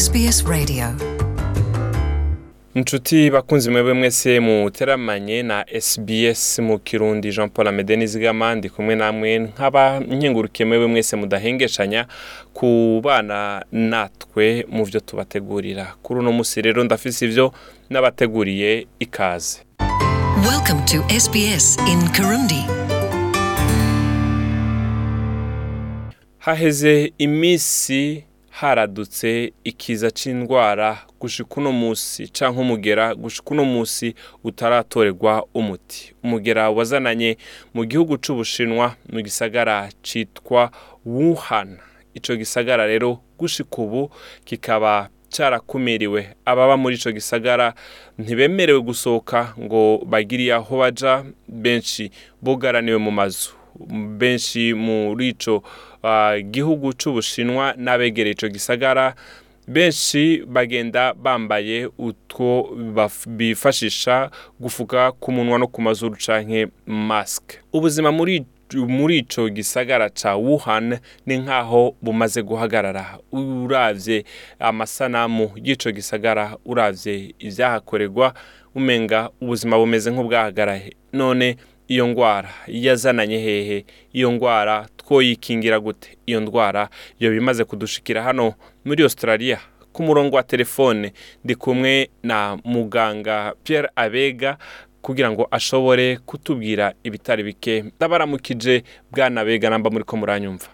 SBS Radio. Inshuti bakunzi mwebwe mwese muteramanye na SBS mu kirundi Jean Paul Amede Nizigama ndi kumwe namwe nk'aba nkengurukiye mwebwe mwese mudahengeshanya ku bana natwe mu byo tubategurira. Kuri uno munsi rero ndafise ivyo n'abateguriye ikaze. Welcome to SBS in Kirundi. haheze iminsi haradutse ikiza c'indwara gushika uno musi canke umugera gushika uno musi utaratorerwa umuti. Umugera wazananye mu gihugu c'ubushinwa mu gisagara citwa Wuhan. Ico gisagara rero gushika ubu kikaba carakumiriwe. Ababa muri ico gisagara ntibemerewe gusohoka ngo bagiriye aho baja benshi bugaraniwe mu mazu. Benshi muri ico ah, gihugu c'ubushinwa n'abegereye ico gisagara benshi bagenda bambaye utwo bifashisha gufuka ku munwa no ku mazuru canke mask. Ubuzima muri muri ico gisagara ca Wuhan ni nkaho bumaze guhagarara. Uravye amasanamu y'ico gisagara uravye ivyahakorerwa umenga ubuzima bumeze nk'ubwahagaraye. None iyo ndwara. Yazananye hehe iyo ndwara twoyikingira gute? Iyo ndwara iyo bimaze kudushikira hano muri Australia ku murongo wa telefone ndi kumwe na muganga Pierre Abega kugira ngo ashobore kutubwira ibitari bike. Ndabaramukije bwana Abega namba muri ko muranyumva.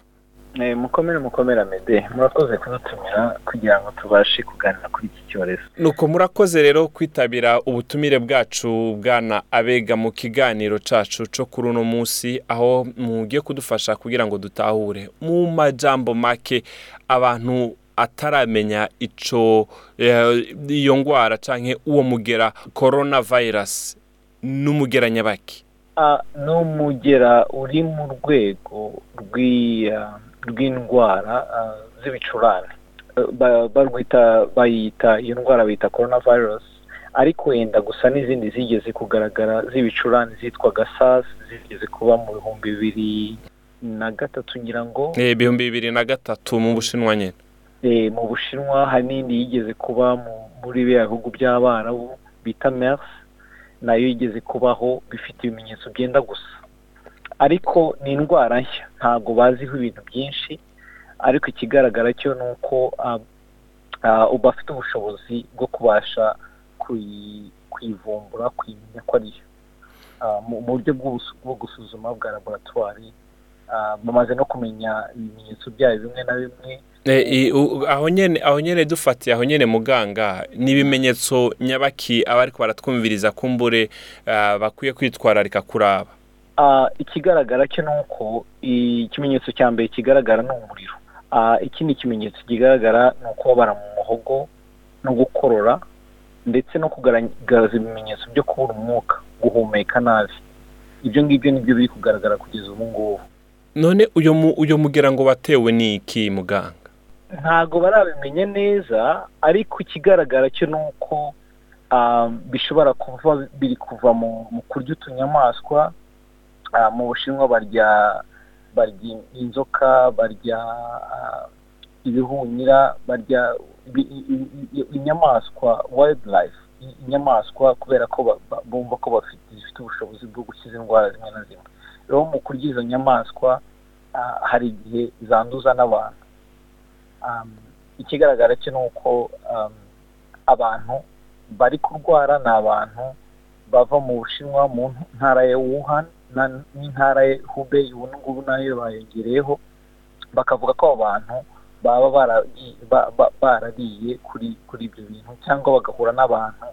Mukomere mukomere amede murakoze kudutumira kugira ngo tubashe kuganira kuri iki cyorezo. Nuko murakoze rero kwitabira ubutumire bwacu bwana abega mu kiganiro cacu co kuri uno munsi aho mugiye kudufasha kugira ngo dutahure. Mu majambo make abantu ataramenya ico eh, iyo ngwara canke uwo mugera coronavirus n'umugera nyabaki Ah, ni umugera uri mu rwego rw'i- ah, rw'indwara ah, z'ibicurane. Eh, ba- barwita bayita iyo ndwara bayita coronavirus ariko wenda gusa n'izindi zigeze kugaragara z'ibicurane zitwaga SARS zigeze kuba mu bihumbi bibiri na gatatu ngira ngo Eh, ibihumbi bibiri na gatatu mu bushinwa nyene. Eh, mu bushinwa hari n'indi yigeze kuba mu- muri biriya bihugu by'abarabu bita mers na yo yigeze kubaho bifite ibimenyetso byenda gusa. Ariko ni indwara nshya. Ntabwo baziho ibintu byinshi ariko ikigaragara cyo ni uko ah, ah, uba afite ubushobozi bwo kubasha kuyi- kuyivumbura kuyimenya ko ariyo Ah, mu buryo bwo gusuzuma bwa laboratwari bamaze no kumenya ibimenyetso byayo bimwe na bimwe. Aho nyene aho nyene dufatiye aho nyene muganga ni ibimenyetso nyabaki abariko baratwumviriza kumbure bakwiye kwitwararika kuraba. Ikigaragara cyo ni uko ikimenyetso cya mbere kigaragara ni umuriro. Ikindi kimenyetso kigaragara ni ukubabara mu muhogo no gukorora ndetse no kugaragaza ibimenyetso byo kubura umwuka guhumeka nabi. Ibyo ngibyo ni byo biri kugaragara kugeza ubu ngubu. None uyo mugera ngo watewe ni iki muganga? Ntabwo barabimenya neza ariko ikigaragara cyo ni uko bishobora kuva biri kuva mu kurya utunyamaswa mu bushinwa barya barya inzoka barya ah, ibihunyira barya inyamaswa wildlife i- inyamaswa kubera ko bumva ko zifite ubushobozi bwo gukiza indwara zimwe na zimwe. Rero mu kurya izo nyamaswa ah, hari igihe zanduza n'abantu. Ikigaragara cyo ni uko abantu bari kurwara ni abantu bava mu bushinwa mu ntara ya wuhan na- n'intara hubei ubu ngubu na yo bayongereyeho bakavuga ko abo bantu baba barariye kuri kuri ibyo bintu cyangwa bagahura n'abantu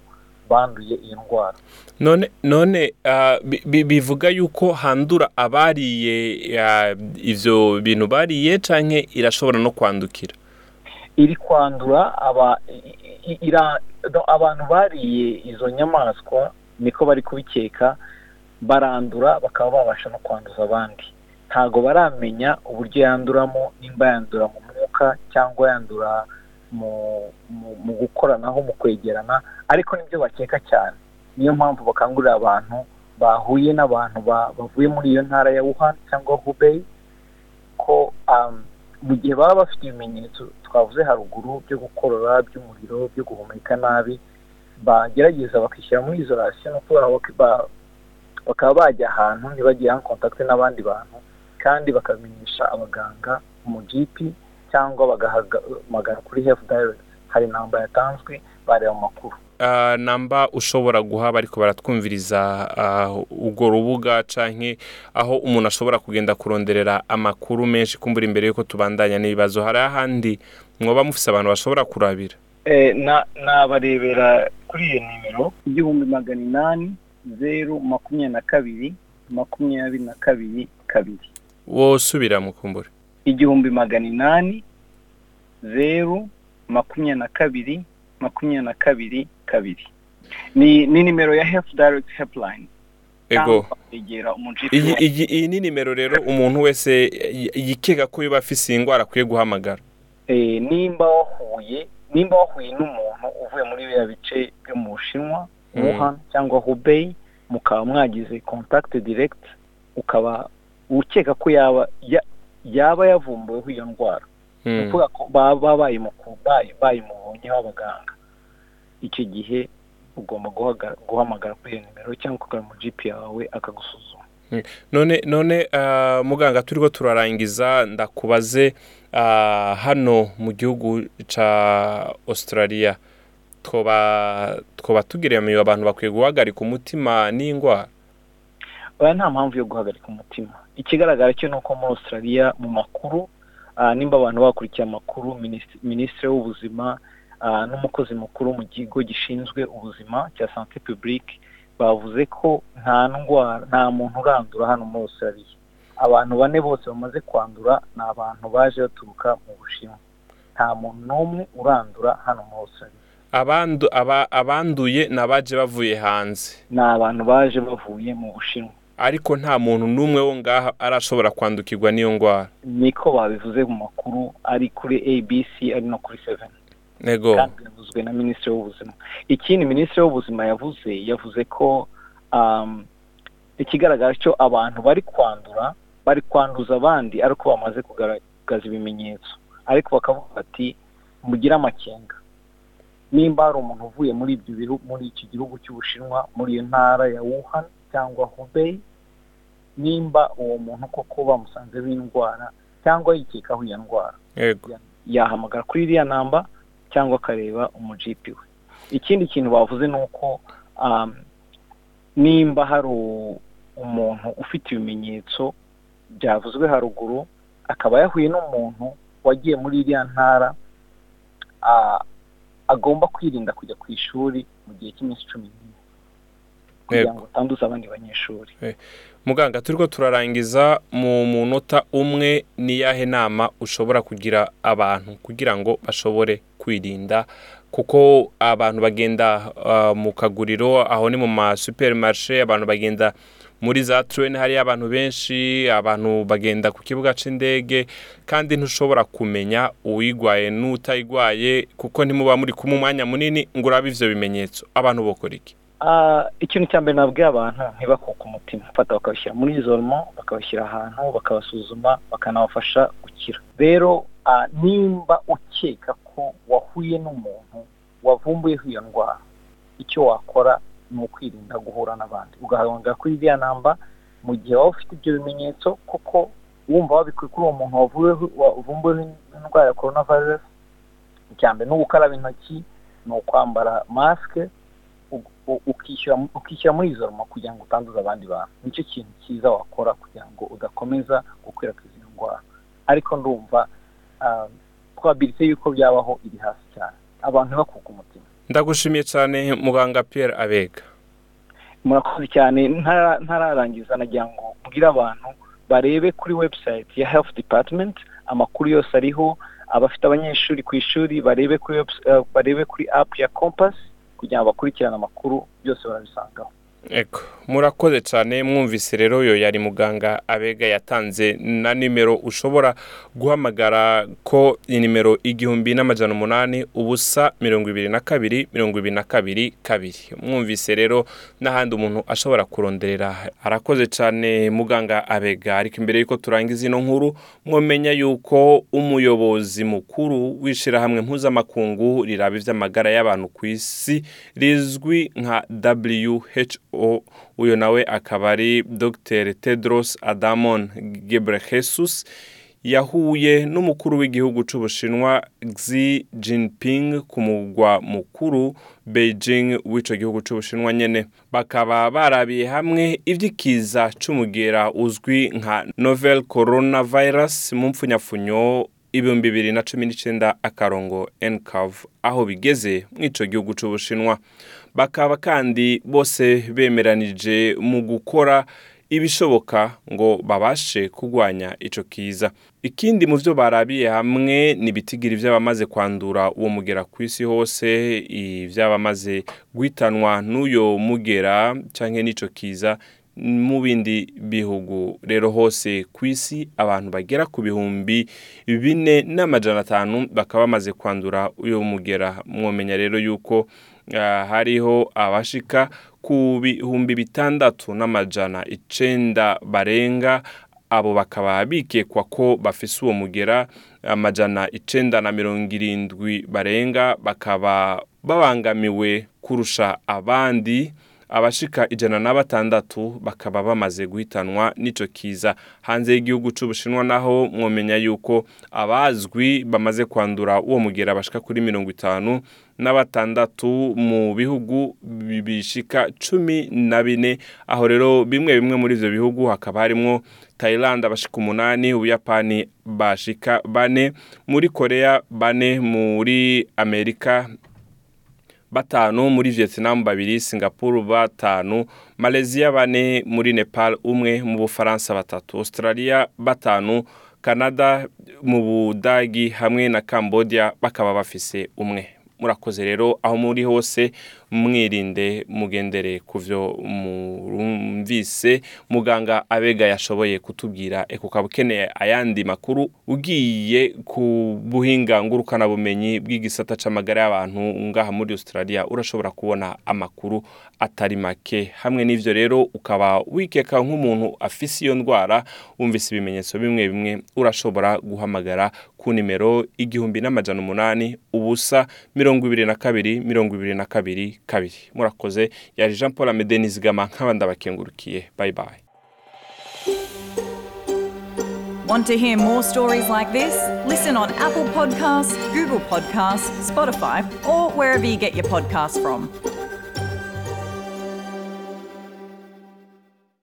banduye iyo ndwara. None none ah, bi- bi- bivuga yuko handura abariye ivyo bintu bariye canke irashobora no kwandukira? Iri kwandura abantu bariye izo nyamaswa niko bari kubikeka barandura bakaba babasha no kwanduza abandi. Ntago baramenya uburyo yanduramo nimba yandura mu mwuka cyangwa yandura mu gukoranaho mu kwegerana ariko ni byo bakeka cyane. Niyo mpamvu bakangurira abantu bahuye n'abantu ba- bavuye muri iyo ntara ya wuhan cyangwa hubei ko um, mu gihe baba bafite ibimenyetso twavuze haruguru byo gukorora by'umuriro byo guhumeka nabi bagerageza bakishyira muri isolation no kuba bakaba bajya ahantu ntibagire contact n'abandi bantu kandi bakamenyesha abaganga mu GP cyangwa bagahamagara kuri health direct. Hari namba yatanzwe bareba amakuru uh, namba ushobora guha bariko baratwumviriza uh, urwo rubuga canke aho umuntu ashobora kugenda kuronderera amakuru menshi kumbura imbere yuko tubandanya n'ibibazo. Hari ahandi mwoba mufise abantu bashobora kurabira? Eh, nabarebera kuri iyo nimero igihumbi magana inani zeru makumyabiri na kabiri makumyabiri na kabiri kabiri. Wosubira mukumbure igihumbi magana inani zeru makumyabiri na kabiri makumyabiri na kabiri kabiri. Ni ni nimero ya health direct helpline. Ego. Iyi ni nimero rero umuntu wese yikeka ko yoba afise iyi ndwara akwiye guhamagara. Eh nimba wahuye nimba wahuye n'umuntu uvuye muri biriya bice byo mu bushinwa wuhan cyangwa hubei mukaba mwagize contact direct ukaba ukeka ko yaba yaba yavumbuweho iyo ndwara. Baba bayimubonyeho abaganga icyo gihe ugomba guhamagara kuri iyo nimero cyangwa ukagana mu GP yawe akagusuzuma. None none muganga turiho turarangiza ndakubaze hano mu gihugu cya australia. Twoba tugereranyije abantu bakwiye guhagarika umutima n'indwara oya nta mpamvu yo guhagarika umutima. Ikigaragara cyo ni uko muri australia mu makuru nimba abantu bakurikiye amakuru minisitiri w'ubuzima n'umukozi mukuru mu kigo gishinzwe ubuzima cya sante publique bavuze ko nta ndwara nta muntu urandura hano muri australia. Abantu bane bose bamaze kwandura ni abantu baje baturuka mu bushinwa. Nta muntu n'umwe urandura hano muri australia. Abanduye ni abaje bavuye hanze. Ni abantu baje bavuye mu bushinwa. Ariko nta muntu n'umwe wo ngaha arashobora kwandukirwa n'iyo ndwara. Niko babivuze mu makuru ari kuri abc ari no kuri seveni nego. Yavuzwe na minisitiri w'ubuzima. Ikindi minisitiri w'ubuzima yavuze yavuze ko ikigaragara cyo abantu bari kwandura bari kwanduza abandi ariko bamaze kugaragaza ibimenyetso. Ariko bakavuga bati mugire amakenga. Nimba hari umuntu uvuye muri ibyo bihugu muri iki gihugu cy'ubushinwa muri iyo ntara ya wuhan cyangwa hubei nimba uwo muntu koko bamusanzeho indwara cyangwa yikekaho iyo ndwara. Yahamagara kuri iriya namba cyangwa akareba umujipi we. Ikindi kintu bavuze ni uko nimba hari umuntu ufite ibimenyetso byavuzwe haruguru akaba yahuye n'umuntu wagiye muri iriya ntara agomba kwirinda kujya ku ishuri mu gihe cy'iminsi cumi n'ine. Kugira ngo atanduza abandi banyeshuri. Muganga turiho turarangiza mu munota umwe n'iyahe nama ushobora kugira abantu kugira ngo bashobore kwirinda? Kuko abantu bagenda mu kaguriro aho ni mu masuperimarishe abantu bagenda muri za turene hariyo abantu benshi abantu bagenda ku kibuga cy'indege kandi ntushobora kumenya uwigwaye n'utayigwaye kuko ntimuba muri kumwe umwanya munini ngo urabe ibyo bimenyetso. Abantu bokora iki? Ikintu cya mbere nabwiye abantu ntibakuke umutima. Bafata bakabashyira muri izoroma bakabashyira ahantu bakabasuzuma bakanabafasha gukira. Rero nimba ukeka ko wahuye n'umuntu wavumbuyeho iyo ndwara icyo wakora ni ukwirinda guhura n'abandi ugahamagara kuri iriya namba mu gihe waba ufite ibyo bimenyetso kuko wumva wabikuye kuri uwo muntu wavumbuyeho indwara ya korona virusi icya mbere ni ugukaraba intoki ni ukwambara masike ukishyira muri izo ruma kugira ngo utanduze abandi bantu. Nicyo kintu cyiza wakora kugira ngo udakomeza gukwirakwiza iyo ndwara. Ariko ndumva twabirite yuko byabaho iri hasi cyane. Abantu ndagushimiye cyane muganga Pierre abega. Murakoze cyane. Ntararangiza nagira ngo mbwire abantu barebe kuri webusayiti ya health department amakuru yose ariho abafite abanyeshuri ku ishuri barebe kuri kuri apu ya kompasi kugira ngo bakurikirane amakuru byose barabisangaho. Murakoze cyane mwumvise rero yo yari muganga abega yatanze na nimero. Ushobora guhamagara ko inimero igihumbi n'amajana umunani ubusa mirongo ibiri na kabiri mirongo ibiri na kabiri kabiri. Mwumvise rero n'ahandi umuntu ashobora kuronderera. Arakoze cyane muganga abega. Ariko imbere y'uko turangiza ino nkuru mwomenya yuko umuyobozi mukuru w'ishyirahamwe mpuzamakungu riraba iby'amagara y'abantu ku isi rizwi nka WHO uyu nawe akaba ari Dr. Tedros Adamon Ghebreyesus yahuye n'umukuru w'igihugu cy'ubushinwa Xi Jinping ku mugwa mukuru Beijing w'icyo gihugu cy'ubushinwa nyine bakaba barabiye hamwe iby'ikiza cy'umugera uzwi nka novel coronavirus mu mpfunyapfunyo ibihumbi bibiri na cumi n'icyenda akarongo ncav aho bigeze mu icyo gihugu cy'ubushinwa bakaba kandi bose bemeranije mu gukora ibishoboka ngo babashe kurwanya icyo kiza. Ikindi mu byo barabiye hamwe ni ibitigiri by'abamaze kwandura uwo mugera ku isi hose iby'abamaze guhitanwa n'uyo mugera cyangwa n'icyo kiza mu bindi bihugu. Rero hose ku isi abantu bagera ku bihumbi bine n'amajana atanu bakaba bamaze kwandura uyu mugera. Mwomenya rero yuko hariho abashika ku bihumbi bitandatu n'amajana icenda barenga. Abo bakaba bikekwa ko bafise uwo mugera amajana icenda na mirongo irindwi barenga bakaba babangamiwe kurusha abandi. Abashika ijana na batandatu bakaba bamaze guhitanwa n'ico kiza. Hanze y'igihugu c'ubushinwa naho mwomenya yuko abazwi bamaze kwandura uwo mugera bashika kuri mirongo itanu na batandatu mu bihugu bishika cumi na bine. Aho rero bimwe bimwe muri ivyo bihugu hakaba harimwo Thailand abashika umunani ubuyapani bashika bane muri korea bane muri amerika batanu muri vietnam babiri singapore batanu malaysia bane muri nepal umwe mu bufaransa batatu australia batanu canada mu budagi hamwe na cambodia bakaba bafise umwe. Murakoze rero aho muri hose mwirinde mugendere ku byo murumvise. Muganga abega yashoboye kutubwira ukaba ukeneye ayandi makuru ugiye ku buhinga ngurukanabumenyi bw'igisata c'amagara y'abantu ngaha muri australia. Urashobora kubona amakuru atari make. Hamwe n'ivyo rero ukaba wikeka nk'umuntu afise iyo ndwara wumvise ibimenyetso bimwe bimwe urashobora guhamagara ku nimero igihumbi n'amajana umunani ubusa mirongo ibiri na kabiri mirongo ibiri na kabiri kabiri murakoze yari jean paul amede nizigama Want to hear more stories like this? Listen on Apple Podcasts, Google Podcasts, Spotify, or wherever you get your podcasts from.